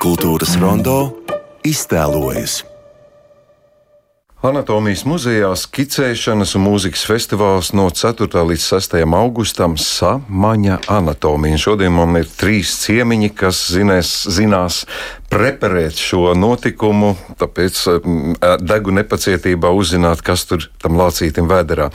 Kultūras rondo iztēlojas. Anatomijas muzejā skicēšanas un mūzikas festivāls no 4. līdz 6. augustam Samaņa anatomija. Šodien man ir trīs ciemiņi, kas zinās, zinās preparēt šo notikumu, tāpēc mm, degu nepacietībā uzzināt, kas tur tam lācītim vēderā.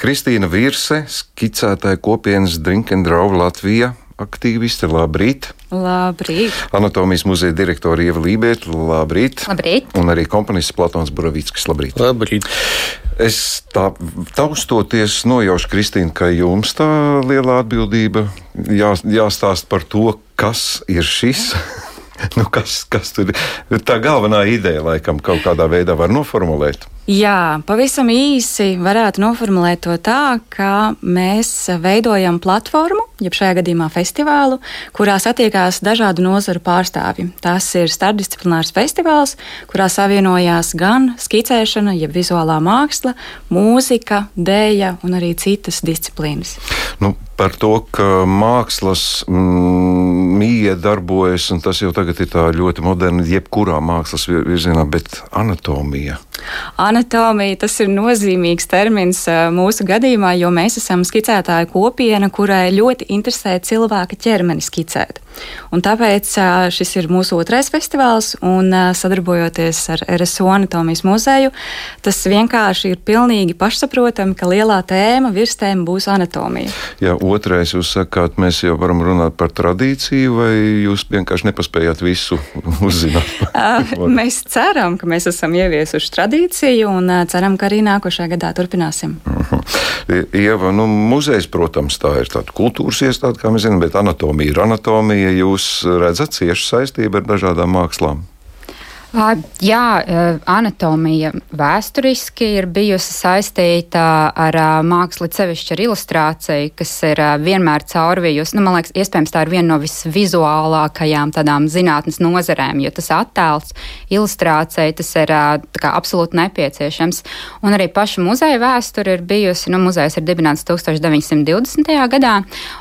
Kristīna Virse, skicētāja kopienas Drink and Draw Latvija aktīviste. Labrīt! Labrīt! Anatomijas muzeja direktore Ieva Lībēta. Labrīt! Labrīt! Un arī komponists Platons Buravīckis. Labrīt! Labrīt! Es tā taustoties nojaušu, Kristīna, ka jums tā liela atbildība jā, jāstāst par to, kas ir šis. nu, kas, kas tur ir? Tā galvenā ideja, laikam, kaut kādā veidā var noformulēt. Jā, pavisam īsi varētu noformulēt to tā, ka mēs veidojam platformu, jeb šajā gadījumā festivālu, kurā satiekās dažādu nozaru pārstāvji. Tas ir starpdisciplinārs festivāls, kurā savienojās gan skicēšana, jeb vizuālā māksla, mūzika, dēļa un arī citas disciplīnas. Nu, par to, ka mākslas mm, mīja darbojas, un tas jau tagad ir ļoti moderni, jebkurā mākslas virzienā, bet anatomija. Anatomija tas ir nozīmīgs termins mūsu gadījumā, jo mēs esam skicētāju kopiena, kurai ļoti interesē cilvēka ķermeni skicēt. Un tāpēc šis ir mūsu otrais festivāls, un sadarbojoties ar RSO Anatomijas muzeju, tas vienkārši ir pilnīgi pašsaprotami, ka lielā tēma, virstēma būs anatomija. Jā, otrais jūs sakāt, mēs jau varam runāt par tradīciju, vai jūs vienkārši nepaspējāt visu uzzināt? mēs ceram, ka mēs esam ieviesuši tradīciju, un ceram, ka arī nākošajā gadā turpināsim. Mhm. Ieva, nu, muzejs, protams, tā ir tāda kultūras iestāde, kā mēs zinām, bet anatomija ir anatomija ja jūs redzat ciešu saistību ar dažādām mākslām? Jā, anatomija vēsturiski ir bijusi saistīta ar mākslu, sevišķi ar ilustrāciju, kas ir vienmēr caurvījusi. Nu, man liekas, iespējams, tā ir viena no visvizuālākajām tādām zinātnes nozarēm, jo tas attēls, ilustrācija, tas ir kā, absolūti nepieciešams. Un arī paša muzeja vēsture ir bijusi, nu, muzejs ir dibināts 1920. gadā,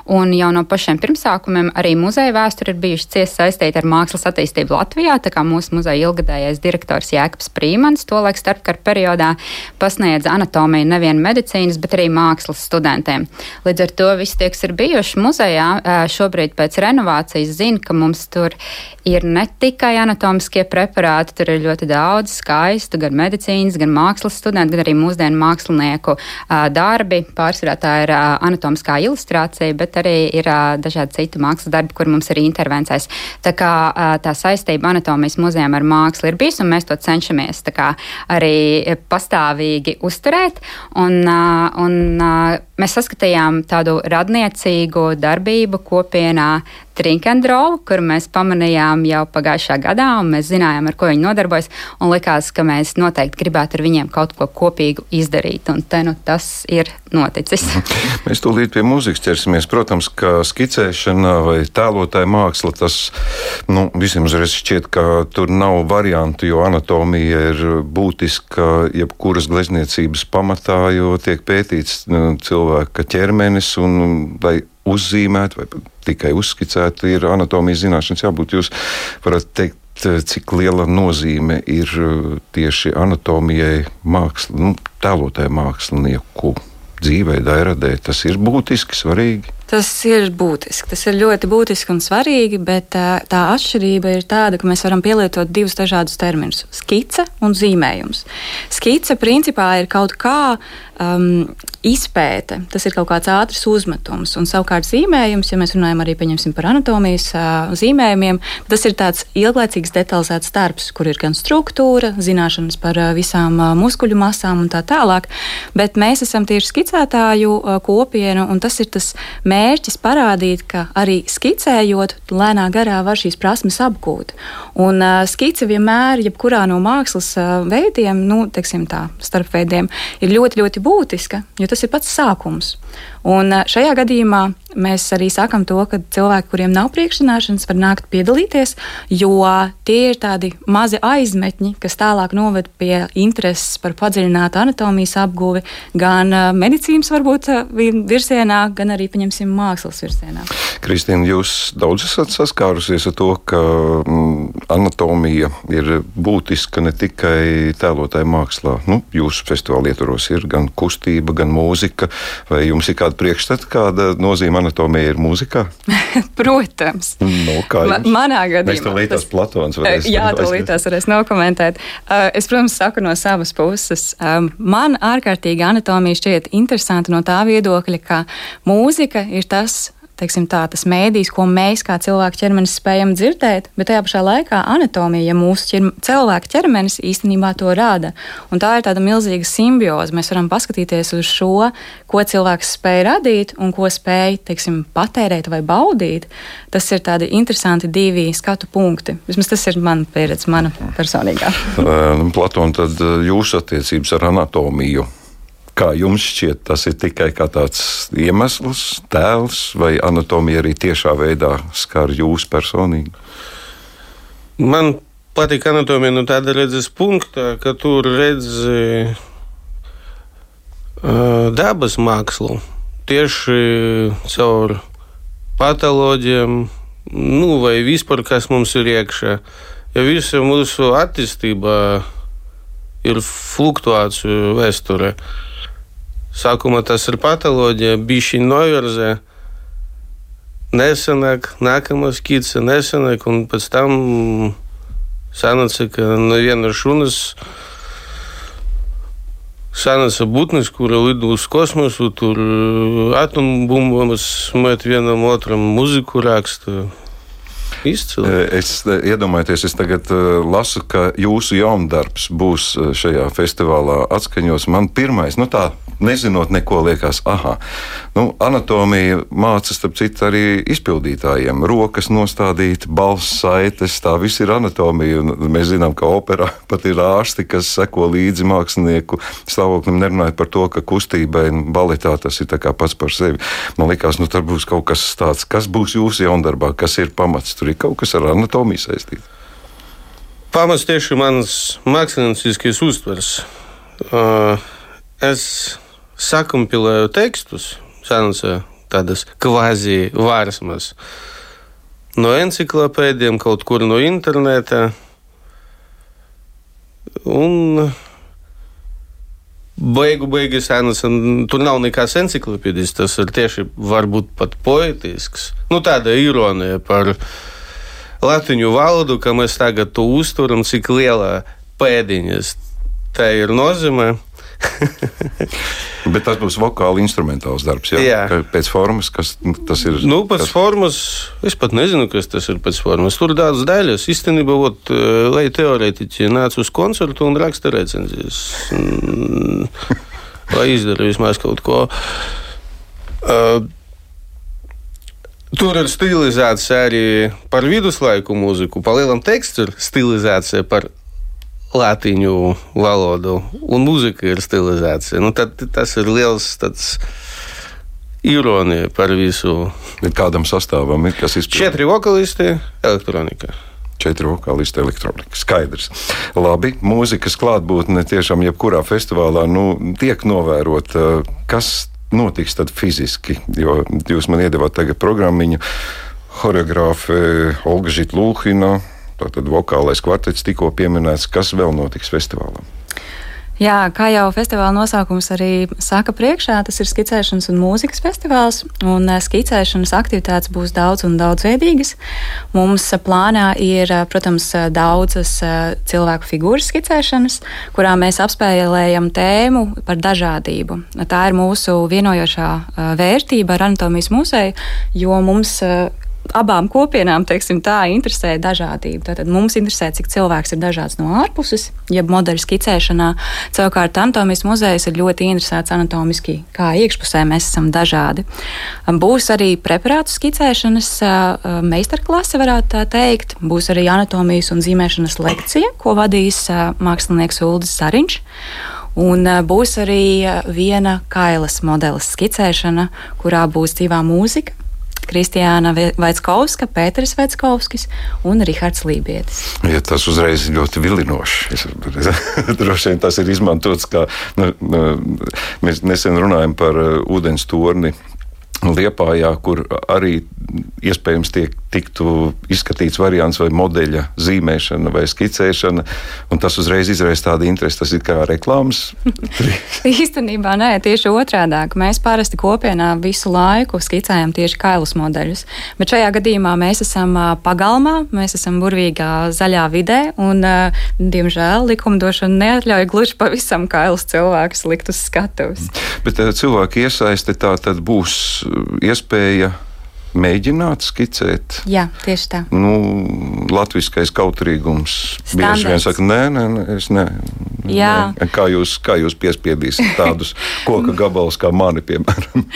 un jau no pašiem pirmsākumiem arī muzeja vēsture ir bijuši cieši saistīta ar mākslas attīstību Latvijā, tā kā mūsu muzeja ilga tagadējais direktors Jēkabs Prīmans tolaik starpkara periodā pasniedza anatomiju nevien medicīnas, bet arī mākslas studentiem. Līdz ar to visi tie, kas ir bijuši muzejā, šobrīd pēc renovācijas zina, ka mums tur ir ne tikai anatomiskie preparāti, tur ir ļoti daudz skaistu, gan medicīnas, gan mākslas studentu, gan arī mūsdienu mākslinieku darbi. Pārsvarā tā ir anatomiskā ilustrācija, bet arī ir dažādi citu mākslas darbi, kur mums ir intervencijas. Tā kā tā saistība anatomijas muzejām ar mākslu māksla ir bijusi, un mēs to cenšamies kā, arī pastāvīgi uzturēt. Un, un, mēs saskatījām tādu radniecīgu darbību kopienā Trinkendrovu, kuru mēs pamanījām jau pagājušā gadā, un mēs zinājām, ar ko viņi nodarbojas, un likās, ka mēs noteikti gribētu ar viņiem kaut ko kopīgu izdarīt, un te nu tas ir noticis. Mēs tūlīt pie mūzikas ķersimies. Protams, ka skicēšana vai tēlotāja māksla, tas nu, visiem uzreiz šķiet, ka tur nav variantu, jo anatomija ir būtiska jebkuras glezniecības pamatā, jo tiek pētīts nu, cilvēka ķermenis un vai uzzīmēt vai tikai uzskicēt, ir anatomijas zināšanas jābūt. Jūs varat teikt, cik liela nozīme ir uh, tieši anatomijai, māksl, nu, tēlotāju mākslinieku dzīvē, dairadē. Tas ir būtiski svarīgi. Tas ir būtiski. Tas ir ļoti būtiski un svarīgi, bet tā, tā atšķirība ir tāda, ka mēs varam pielietot divus dažādus terminus - skice un zīmējums. Skice principā ir kaut kā um, izpēte, tas ir kaut kāds ātrs uzmetums, un savukārt zīmējums, ja mēs runājam arī par anatomijas uh, zīmējumiem, tas ir tāds ilglaicīgs, detalizēts darbs, kur ir gan struktūra, zināšanas par uh, visām uh, muskuļu masām un tā tālāk, bet mēs esam tieši skicētāju uh, kopiena, un tas ir tas mērķis mērķis parādīt, ka arī skicējot, lēnā garā var šīs prasmes apgūt. Un uh, skice vienmēr, jebkurā no mākslas uh, veidiem, nu, teiksim tā, starpveidiem, ir ļoti, ļoti būtiska, jo tas ir pats sākums. Un šajā gadījumā mēs arī sakām to, ka cilvēki, kuriem nav priekšzināšanas, var nākt piedalīties, jo tie ir tādi mazi aizmetņi, kas tālāk noved pie intereses par padziļinātu anatomijas apguvi gan medicīnas varbūt virzienā, gan arī, pieņemsim, mākslas virzienā. Kristīna, jūs daudz esat saskārusies ar to, ka mm, anatomija ir būtiska ne tikai tēlotāja mākslā. Nu, jūsu festivāla ietvaros ir gan kustība, gan mūzika. Vai jums ir kāda priekšstata, kāda nozīme anatomija ir mūzikā? Protams. No, Ma manā gadījumā. Mēs to līdzās Platons varēs. Jā, to līdzās varēs nokomentēt. Es, protams, saku no savas puses. Man ārkārtīgi anatomija šķiet interesanta no tā viedokļa, ka mūzika ir tas teiksim, tā, tas mēdījis, ko mēs kā cilvēku ķermenis spējam dzirdēt, bet tajā pašā laikā anatomija, ja mūsu ķerm cilvēka ķermenis īstenībā to rada. Un tā ir tāda milzīga simbioze. Mēs varam paskatīties uz šo, ko cilvēks spēj radīt un ko spēj teiksim, patērēt vai baudīt. Tas ir tādi interesanti divi skatu punkti. Vismaz tas ir mana pieredze, mana personīgā. Platona, tad jūsu attiecības ar anatomiju Kā jums šķiet, tas ir tikai tāds iemesls, tēls, vai anatomija arī tiešā veidā skar jūs personīgi? Man patīk anatomija no tāda redzes punkta, ka tur redzi uh, dabas mākslu tieši caur patoloģiem, nu, vai vispār kas mums ir iekšā. Ja visa mūsu attīstība ir fluktuāciju vēsture. Sākumā tas ir patoloģija, bija šī novirzē. Nesenāk, nākamā skice, nesenāk, un pēc tam sanāca, ka no vienas šunas sanāca būtnes, kura lido uz kosmosu, tur atombumbas met vienam otram muziku raksta. Izcili. Es iedomājos, es tagad lasu, ka jūsu jaundarbs būs šajā festivālā atskaņos. Man pirmais, nu tā nezinot neko, liekas, ah, nu, anatomija māca, starp citu, arī izpildītājiem. Rokas nostādīt, balss saites, tā viss ir anatomija. Mēs zinām, ka operā pat ir ārsti, kas seko līdzi mākslinieku stāvoklim, nerunājot par to, ka kustībai un baletā tas ir pats par sevi. Man liekas, nu, tur būs kaut kas tāds, kas būs jūsu jaundarbā, kas ir pamats. Tur ir kaut kas ar anatomiju saistīts. Pamats tieši mans mākslinieckis uztvers. Uh, es sakumpilēju tekstus, senasa tādas kvāzi vārsmas, no enciklopēdiem, kaut kur no interneta. Un beigu beigas senas, tur nav nekas enciklopēdijas, tas ir tieši varbūt pat poetisks. Nu, tāda ironija par latviešu valodu, ka mēs tagad to uzturam, cik liela pēdiņas tā ir nozīme. Bet tas būs vokāli instrumentāls darbs. Jā, jā. pēc formas, kas tas ir. Nu, pēc kas... formas, es pat nezinu, kas tas ir pēc formas. Tur daudz daļas. Īstenībā, ot, eh, lai teorētiķi nāc uz koncertu un raksta recenzijas, mm, lai izdara vismaz kaut ko. Uh, Tur ir stilizācija arī par viduslaiku mūziku. Palielam teksts ir stilizācija par latīņu valodu, un mūzika ir stilizācija. Nu, tad, tas ir liels tāds. Ironija par visu. Bet kādam sastāvam ir kas izpildīts? Četri vokalisti, elektronika četri vokālisti elektronika. Skaidrs. Labi, mūzikas klātbūtne tiešām jebkurā festivālā nu, tiek novērota. Kas notiks tad fiziski? Jo jūs man iedevāt tagad programmiņu. Horeogrāfe Olga Žitlūhina, Tātad vokālais kvartets tikko pieminēts, kas vēl notiks festivālā. Jā, kā jau festivāla nosaukums arī saka priekšā, tas ir skicēšanas un mūzikas festivāls, un eh, skicēšanas aktivitātes būs daudz un daudzveidīgas. Mums plānā ir, eh, protams, daudzas eh, cilvēku figūras skicēšanas, kurā mēs apspēlējam tēmu par dažādību. Tā ir mūsu vienojošā vērtība ar Anatomijas muzeju, jo mums abām kopienām teiksim, tā interesē dažādība. Tātad mums interesē, cik cilvēks ir dažāds no ārpuses, jeb modeļu skicēšanā. Savukārt Anatomijas muzejs ir ļoti interesēts anatomiski, kā iekšpusē mēs esam dažādi. Būs arī preparātu skicēšanas meistarklase, varētu tā teikt. Būs arī anatomijas un zīmēšanas lekcija, ko vadīs mākslinieks Uldis Sariņš. Un būs arī viena kailas modelis skicēšana, kurā būs dzīvā mūzika. Kristiāna Vaitskovska, Pēters Vaitskovskis un Rihards Lībietis. Ja tas uzreiz ir ļoti vilinoši. Droši vien tas ir izmantots kā nu, nu, mēs nesen runājam par uh, ūdens torni Liepājā, kur arī iespējams tiek, tiktu izskatīts variants vai modeļa zīmēšana vai skicēšana, un tas uzreiz izraisa tādu interesi. Tas ir kā reklāmas. Īstenībā nē, tieši otrādi. Mēs parasti kopienā visu laiku skicējam tieši kailus modeļus, bet šajā gadījumā mēs esam pagalmā, mēs esam burvīgā zaļā vidē, un, diemžēl, likumdošana neatļauj gluži pavisam kailus cilvēkus likt uz skatuves. Bet cilvēki iesaisti tā tad būs iespēja mēģināt skicēt. Jā, tieši tā. Nu, latviskais kautrīgums. Standards. Bieži vien saka, nē, nē, nē es ne. Jā. Nē. Kā jūs, kā jūs piespiedīsiet tādus koka gabalus kā mani, piemēram?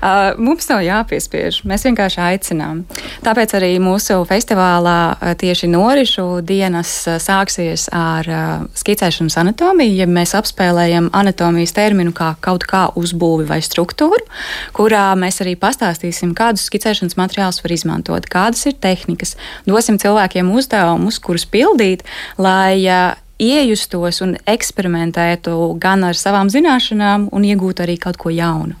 Uh, mums nav jāpiespiež, mēs vienkārši aicinām. Tāpēc arī mūsu festivālā uh, tieši norišu dienas uh, sāksies ar skicēšanas anatomiju, ja mēs apspēlējam anatomijas terminu kā kaut kā uzbūvi vai struktūru, kurā mēs arī pastāstīsim, kādus skicēšanas materiālus var izmantot, kādas ir tehnikas, dosim cilvēkiem uzdevumus, kurus pildīt, lai iejustos un eksperimentētu gan ar savām zināšanām, un iegūtu arī kaut ko jaunu.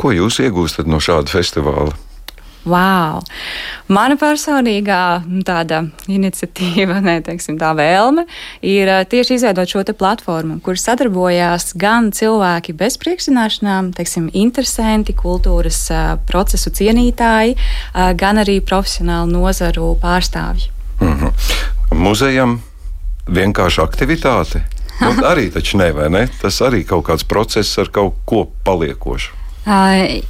Ko jūs iegūstat no šāda festivāla? Wow. Mana personīgā nu, tāda iniciatīva, ne, teiksim, tā vēlme ir tieši izveidot šo platformu, kur sadarbojās gan cilvēki bez priekšzināšanām, teiksim, interesanti, kultūras procesu cienītāji, gan arī profesionālu nozaru pārstāvji. Mm -hmm. Muzejam vienkārši aktivitāte. Nu, arī taču ne, vai ne? Tas arī kaut kāds process ar kaut ko paliekošu. Uh,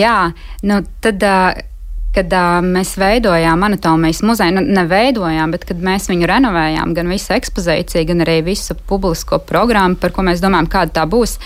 jā, nu tad. Uh, kad uh, mēs veidojām anatomijas muzeju, nu, neveidojām, bet kad mēs viņu renovējām, gan visu ekspozīciju, gan arī visu publisko programmu, par ko mēs domājam, kāda tā būs,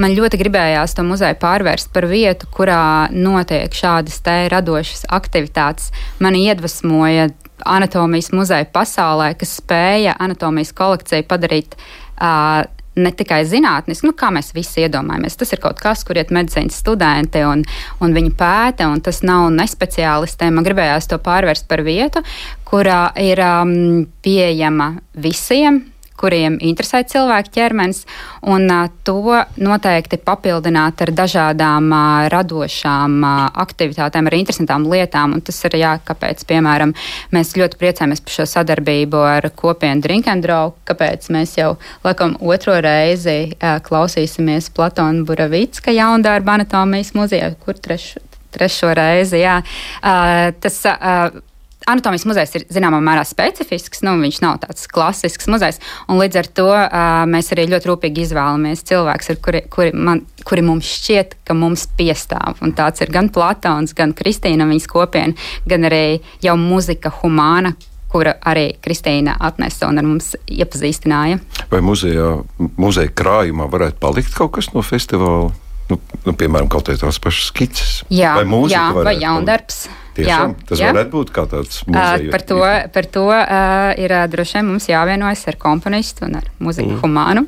man ļoti gribējās to muzeju pārvērst par vietu, kurā notiek šādas te radošas aktivitātes. Mani iedvesmoja anatomijas muzeja pasaulē, kas spēja anatomijas kolekciju padarīt. Uh, ne tikai zinātniski, nu, kā mēs visi iedomājamies. Tas ir kaut kas, kur iet medicīnas studenti un, un viņi pēta, un tas nav nespeciālistiem. Man gribējās to pārvērst par vietu, kurā ir um, pieejama visiem kuriem interesē cilvēku ķermenis, un to noteikti papildināt ar dažādām radošām aktivitātēm, ar interesantām lietām. Un tas ir jā, kāpēc, piemēram, mēs ļoti priecājamies par šo sadarbību ar kopienu Drink and Draw, kāpēc mēs jau laikam otro reizi klausīsimies Platona Buravicka jaundarba anatomijas muzejā, kur treš, trešo reizi. Jā. Uh, tas, uh, Anatomijas muzejs ir zināmā mērā specifisks, nu, viņš nav tāds klasisks muzejs. Līdz ar to uh, mēs arī ļoti rūpīgi izvēlamies cilvēkus, kuri, kuri, man, kuri mums šķiet, ka mums piestāv. Un tāds ir gan Platons, gan Kristīna viņas kopiena, gan arī jau muzika humāna, kura arī Kristīna atnesa un ar mums iepazīstināja. Vai muzejā, muzeja krājumā varētu palikt kaut kas no festivāla? Nu, nu, piemēram, kaut kādas pašas skices. Jā, vai mūzika, jā, vai jaundarbs. Tiešām, jā, tas jā. varētu būt kā tāds muzeja. Uh, par to, par to uh, ir uh, droši vien mums jāvienojas ar komponistu un ar muziku mm. humānu.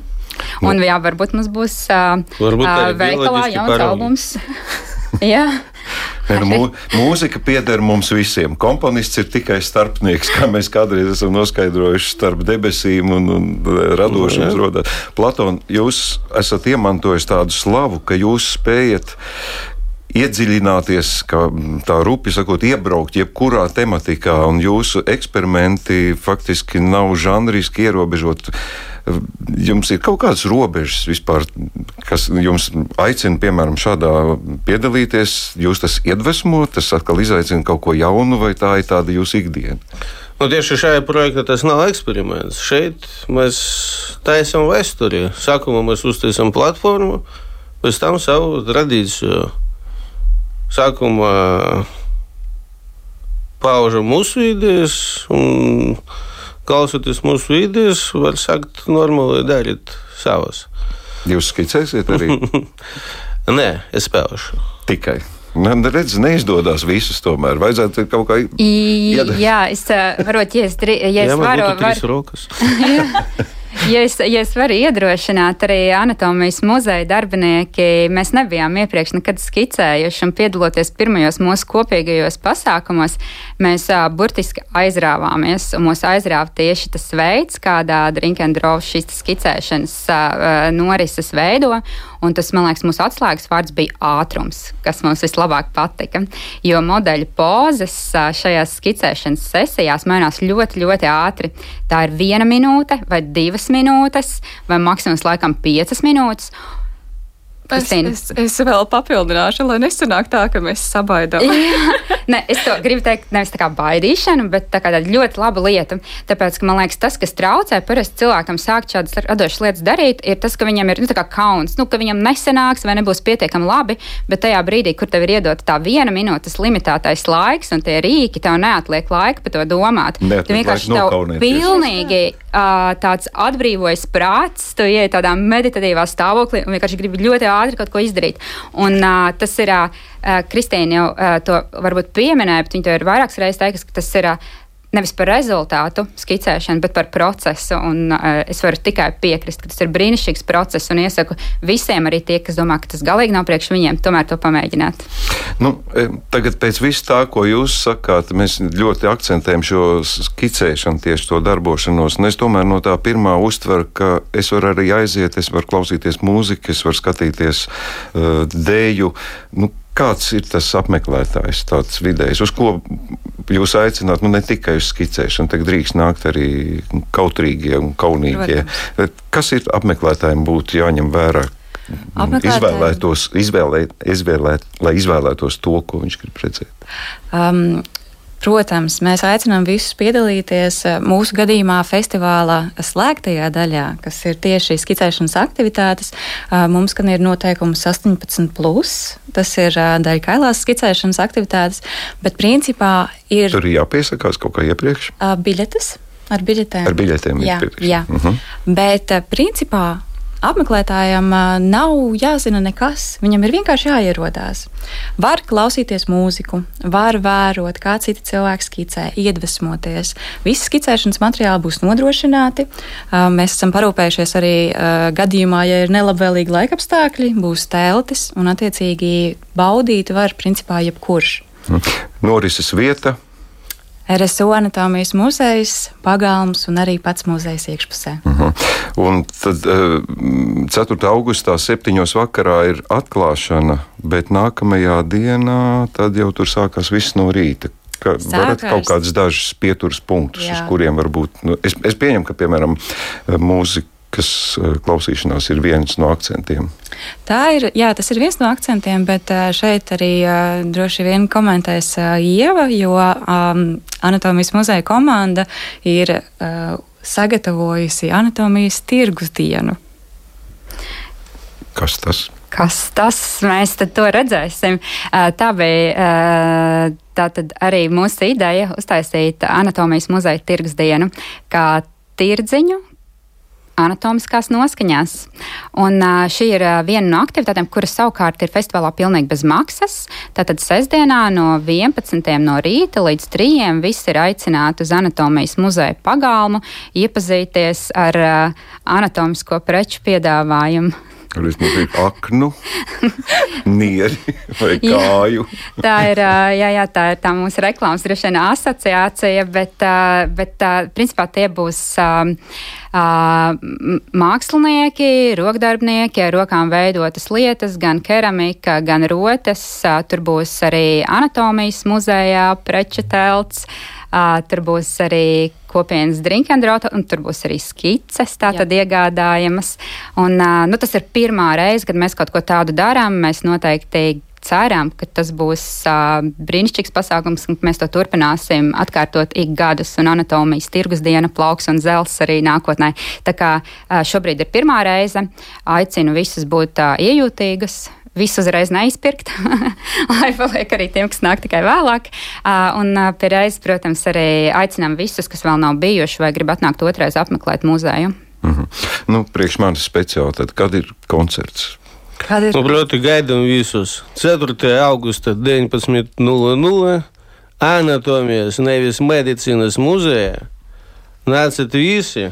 Un nu. jā, varbūt mums būs uh, varbūt uh, veikalā jauns albums. jā. Ne, nu, mū, mūzika pieder mums visiem. Komponists ir tikai starpnieks, kā mēs kādreiz esam noskaidrojuši starp debesīm un, un radošums. No, Platona, jūs esat iemantojis tādu slavu, ka jūs spējat iedziļināties, kā tā rupi sakot, iebraukt jebkurā tematikā, un jūsu eksperimenti faktiski nav žanriski ierobežoti. Jums ir kaut kādas robežas vispār, kas jums aicina, piemēram, šādā piedalīties. Jūs tas iedvesmo, tas atkal izaicina kaut ko jaunu, vai tā ir tāda jūsu ikdiena? Nu, tieši šajā projektā tas nav eksperiments. Šeit mēs taisām vēsturi. Sākumā mēs uztaisām platformu, pēc tam savu tradīciju sākumā paužam mūsu idejas, un klausoties mūsu idejas, var sākt normāli darīt savas. Jūs skicēsiet arī? Nē, es spēlēšu. Tikai. Nu, redz, neizdodas visus tomēr. Vajadzētu kaut kā iedot. Jā, es varu, ja es, ja es varu, var... ja, es, ja es varu iedrošināt, arī anatomijas muzeja darbinieki, mēs nebijām iepriekš nekad skicējuši un piedaloties pirmajos mūsu kopīgajos pasākumos, mēs uh, burtiski aizrāvāmies un mūs aizrāva tieši tas veids, kādā Drinkendrova šīs skicēšanas uh, norises veido. Un tas, man liekas, mūsu atslēgas vārds bija ātrums, kas mums vislabāk patika. Jo modeļu pozas šajās skicēšanas sesijās mainās ļoti, ļoti ātri. Tā ir viena minūte, vai divas minūtes, vai maksimums laikam piecas minūtes. Es, es, es vēl papildināšu, lai nesanāk tā, ka mēs sabaidām. Nē, es to gribu teikt, nevis tā kā baidīšana, bet tā kā tāda ļoti laba lieta. Tāpēc, ka man liekas, tas, kas traucē parasti cilvēkam sākt šādas radošas lietas darīt, ir tas, ka viņam ir nu, kauns, nu, ka viņam nesanāks vai nebūs pietiekami labi, bet tajā brīdī, kur tev ir iedota tā viena minūtes limitētais laiks un tie rīki, tev neatliek laika par to domāt. Neatliek tu vienkārši tev pilnīgi uh, tāds atbrīvojas prāts, tu ieej tādā meditatīvā stāvoklī un vienkārši gribi ļoti ātri kaut ko izdarīt. Un, uh, tas ir, uh, Kristīna jau uh, to varbūt pieminēja, bet viņa to ir vairākas reizes teikusi, ka tas ir. Uh, nevis par rezultātu skicēšanu, bet par procesu. Un, uh, es varu tikai piekrist, ka tas ir brīnišķīgs process un iesaku visiem, arī tie, kas domā, ka tas galīgi nav priekš viņiem, tomēr to pamēģināt. Nu, tagad pēc viss tā, ko jūs sakāt, mēs ļoti akcentējam šo skicēšanu, tieši to darbošanos. Un es tomēr no tā pirmā uztveru, ka es varu arī aiziet, es varu klausīties mūziku, es varu skatīties uh, dēļu. Nu, Kāds ir tas apmeklētājs, tāds vidējs, uz ko jūs aicināt, nu ne tikai uz skicēšanu, tad drīkst nākt arī kautrīgie un kaunīgie. Protams. Kas ir apmeklētājiem būtu jāņem vērā? Izvēlētos, izvēlēt, izvēlēt, lai izvēlētos to, ko viņš grib redzēt. Um, Protams, mēs aicinām visus piedalīties eh, mūsu gadījumā festivālā slēgtajā daļā, kas ir tieši skicēšanas aktivitātes. Eh, mums gan ir noteikums 18, plus, tas ir eh, daļa kailās skicēšanas aktivitātes, bet principā ir. Tur ir jāpiesakās kaut kā iepriekš? Biļetes. Ar biļetēm. Ar biļetēm jā, jā. Uh mhm. -huh. Bet principā apmeklētājam nav jāzina nekas. Viņam ir vienkārši jāierodās. Var klausīties mūziku, var vērot, kā citi cilvēki skicē, iedvesmoties. Visi skicēšanas materiāli būs nodrošināti. Mēs esam parūpējušies arī gadījumā, ja ir nelabvēlīgi laikapstākļi, būs teltis un attiecīgi baudīt var principā jebkurš. Norises vieta RSO anatomijas muzejs, pagalms un arī pats muzejs iekšpusē. Uh mhm. -huh. Un tad 4. Eh, augustā, 7. vakarā ir atklāšana, bet nākamajā dienā tad jau tur sākās viss no rīta. Ka Sākās. varat kaut kādus dažus pieturas punktus, Jā. uz kuriem varbūt. Nu, es, es pieņemu, ka, piemēram, mūzika kas eh, klausīšanās ir viens no akcentiem. Tā ir, jā, tas ir viens no akcentiem, bet eh, šeit arī uh, droši vien komentēs uh, Ieva, jo um, Anatomijas muzeja komanda ir uh, sagatavojusi Anatomijas tirgus dienu. Kas tas? Kas tas? Mēs to redzēsim. Tā bija tā tad arī mūsu ideja uztaisīt Anatomijas muzeja tirgus dienu kā tirdziņu, anatomiskās noskaņās. Un šī ir viena no aktivitātēm, kuras savukārt ir festivālā pilnīgi bez maksas. Tātad sestdienā no 11. no rīta līdz 3. visi ir aicināti uz anatomijas muzeja pagalmu, iepazīties ar anatomisko preču piedāvājumu. Arī notiek aknu, nieri vai kāju. Jā, tā ir, jā, jā, tā ir tā mūsu reklāmas droši vien asociācija, bet, bet principā tie būs mākslinieki, rokdarbnieki ar rokām veidotas lietas, gan keramika, gan rotas. Tur būs arī anatomijas muzejā preču telts. Tur būs arī kopienas drinkendrota, un tur būs arī skices tātad Jā. iegādājamas. Un, nu, tas ir pirmā reize, kad mēs kaut ko tādu darām. Mēs noteikti ceram, ka tas būs uh, brīnišķīgs pasākums, un mēs to turpināsim atkārtot ik gadus, un anatomijas tirgus diena, plauks un zels arī nākotnē. Tā kā uh, šobrīd ir pirmā reize, aicinu visus būt uh, iejūtīgas, visu uzreiz neizpirkt, lai paliek arī tiem, kas nāk tikai vēlāk. Un pie reizes, protams, arī aicinām visus, kas vēl nav bijuši vai grib atnākt otrais apmeklēt muzeju. Mm -hmm. nu, priekš manis speciāli, tad, kad ir koncerts? Kad ir? Nu, proti, gaidām visus 4. augusta 19.00 anatomijas, nevis medicīnas muzejā. Nāciet visi!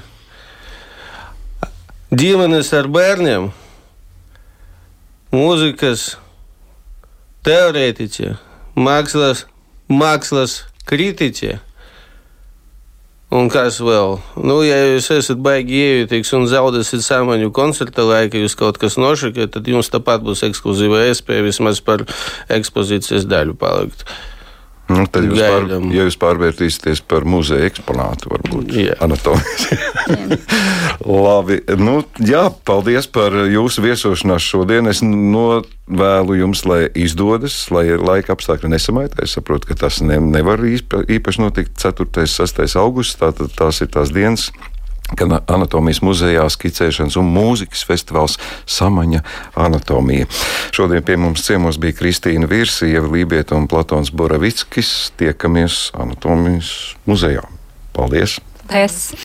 ģimenes ar bērniem, mūzikas teorētiķe, mākslas, mākslas kritiķe. Un kas vēl? Nu, ja jūs esat baigi iejutīgs un zaudēsiet samaņu koncerta laikā, jūs kaut kas nošakat, tad jums tāpat būs ekskluzīva iespēja vismaz par ekspozīcijas daļu palikt. Nu, tad jūs, pār, ja jūs pārvērtīsieties par muzeja eksponātu, varbūt anatomijas. Labi, nu, jā, paldies par jūsu viesošanos šodien. Es novēlu jums, lai izdodas, lai laika apstākļi nesamaitē. Es saprotu, ka tas ne, nevar īpa- īpaši notikt 4. un 6. augustā. Tātad tās ir tās dienas, kad anatomijas muzejā skicēšanas un mūzikas festivāls Samaņa anatomija. Šodien pie mums ciemos bija Kristīna Virsieva, Lībieta un Platons Boravickis. Tiekamies anatomijas muzejā. Paldies! Es.